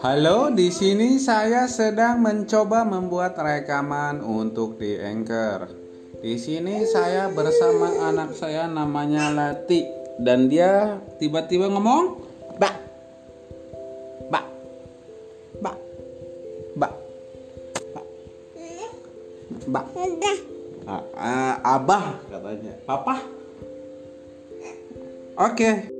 Halo, di sini saya sedang mencoba membuat rekaman untuk di Anchor. Di sini saya bersama anak saya namanya Lati dan dia tiba-tiba ngomong, "Bak. Bak. Bak. Bak. Bak. Bak. Eh, eh, abah katanya. Papa. Oke.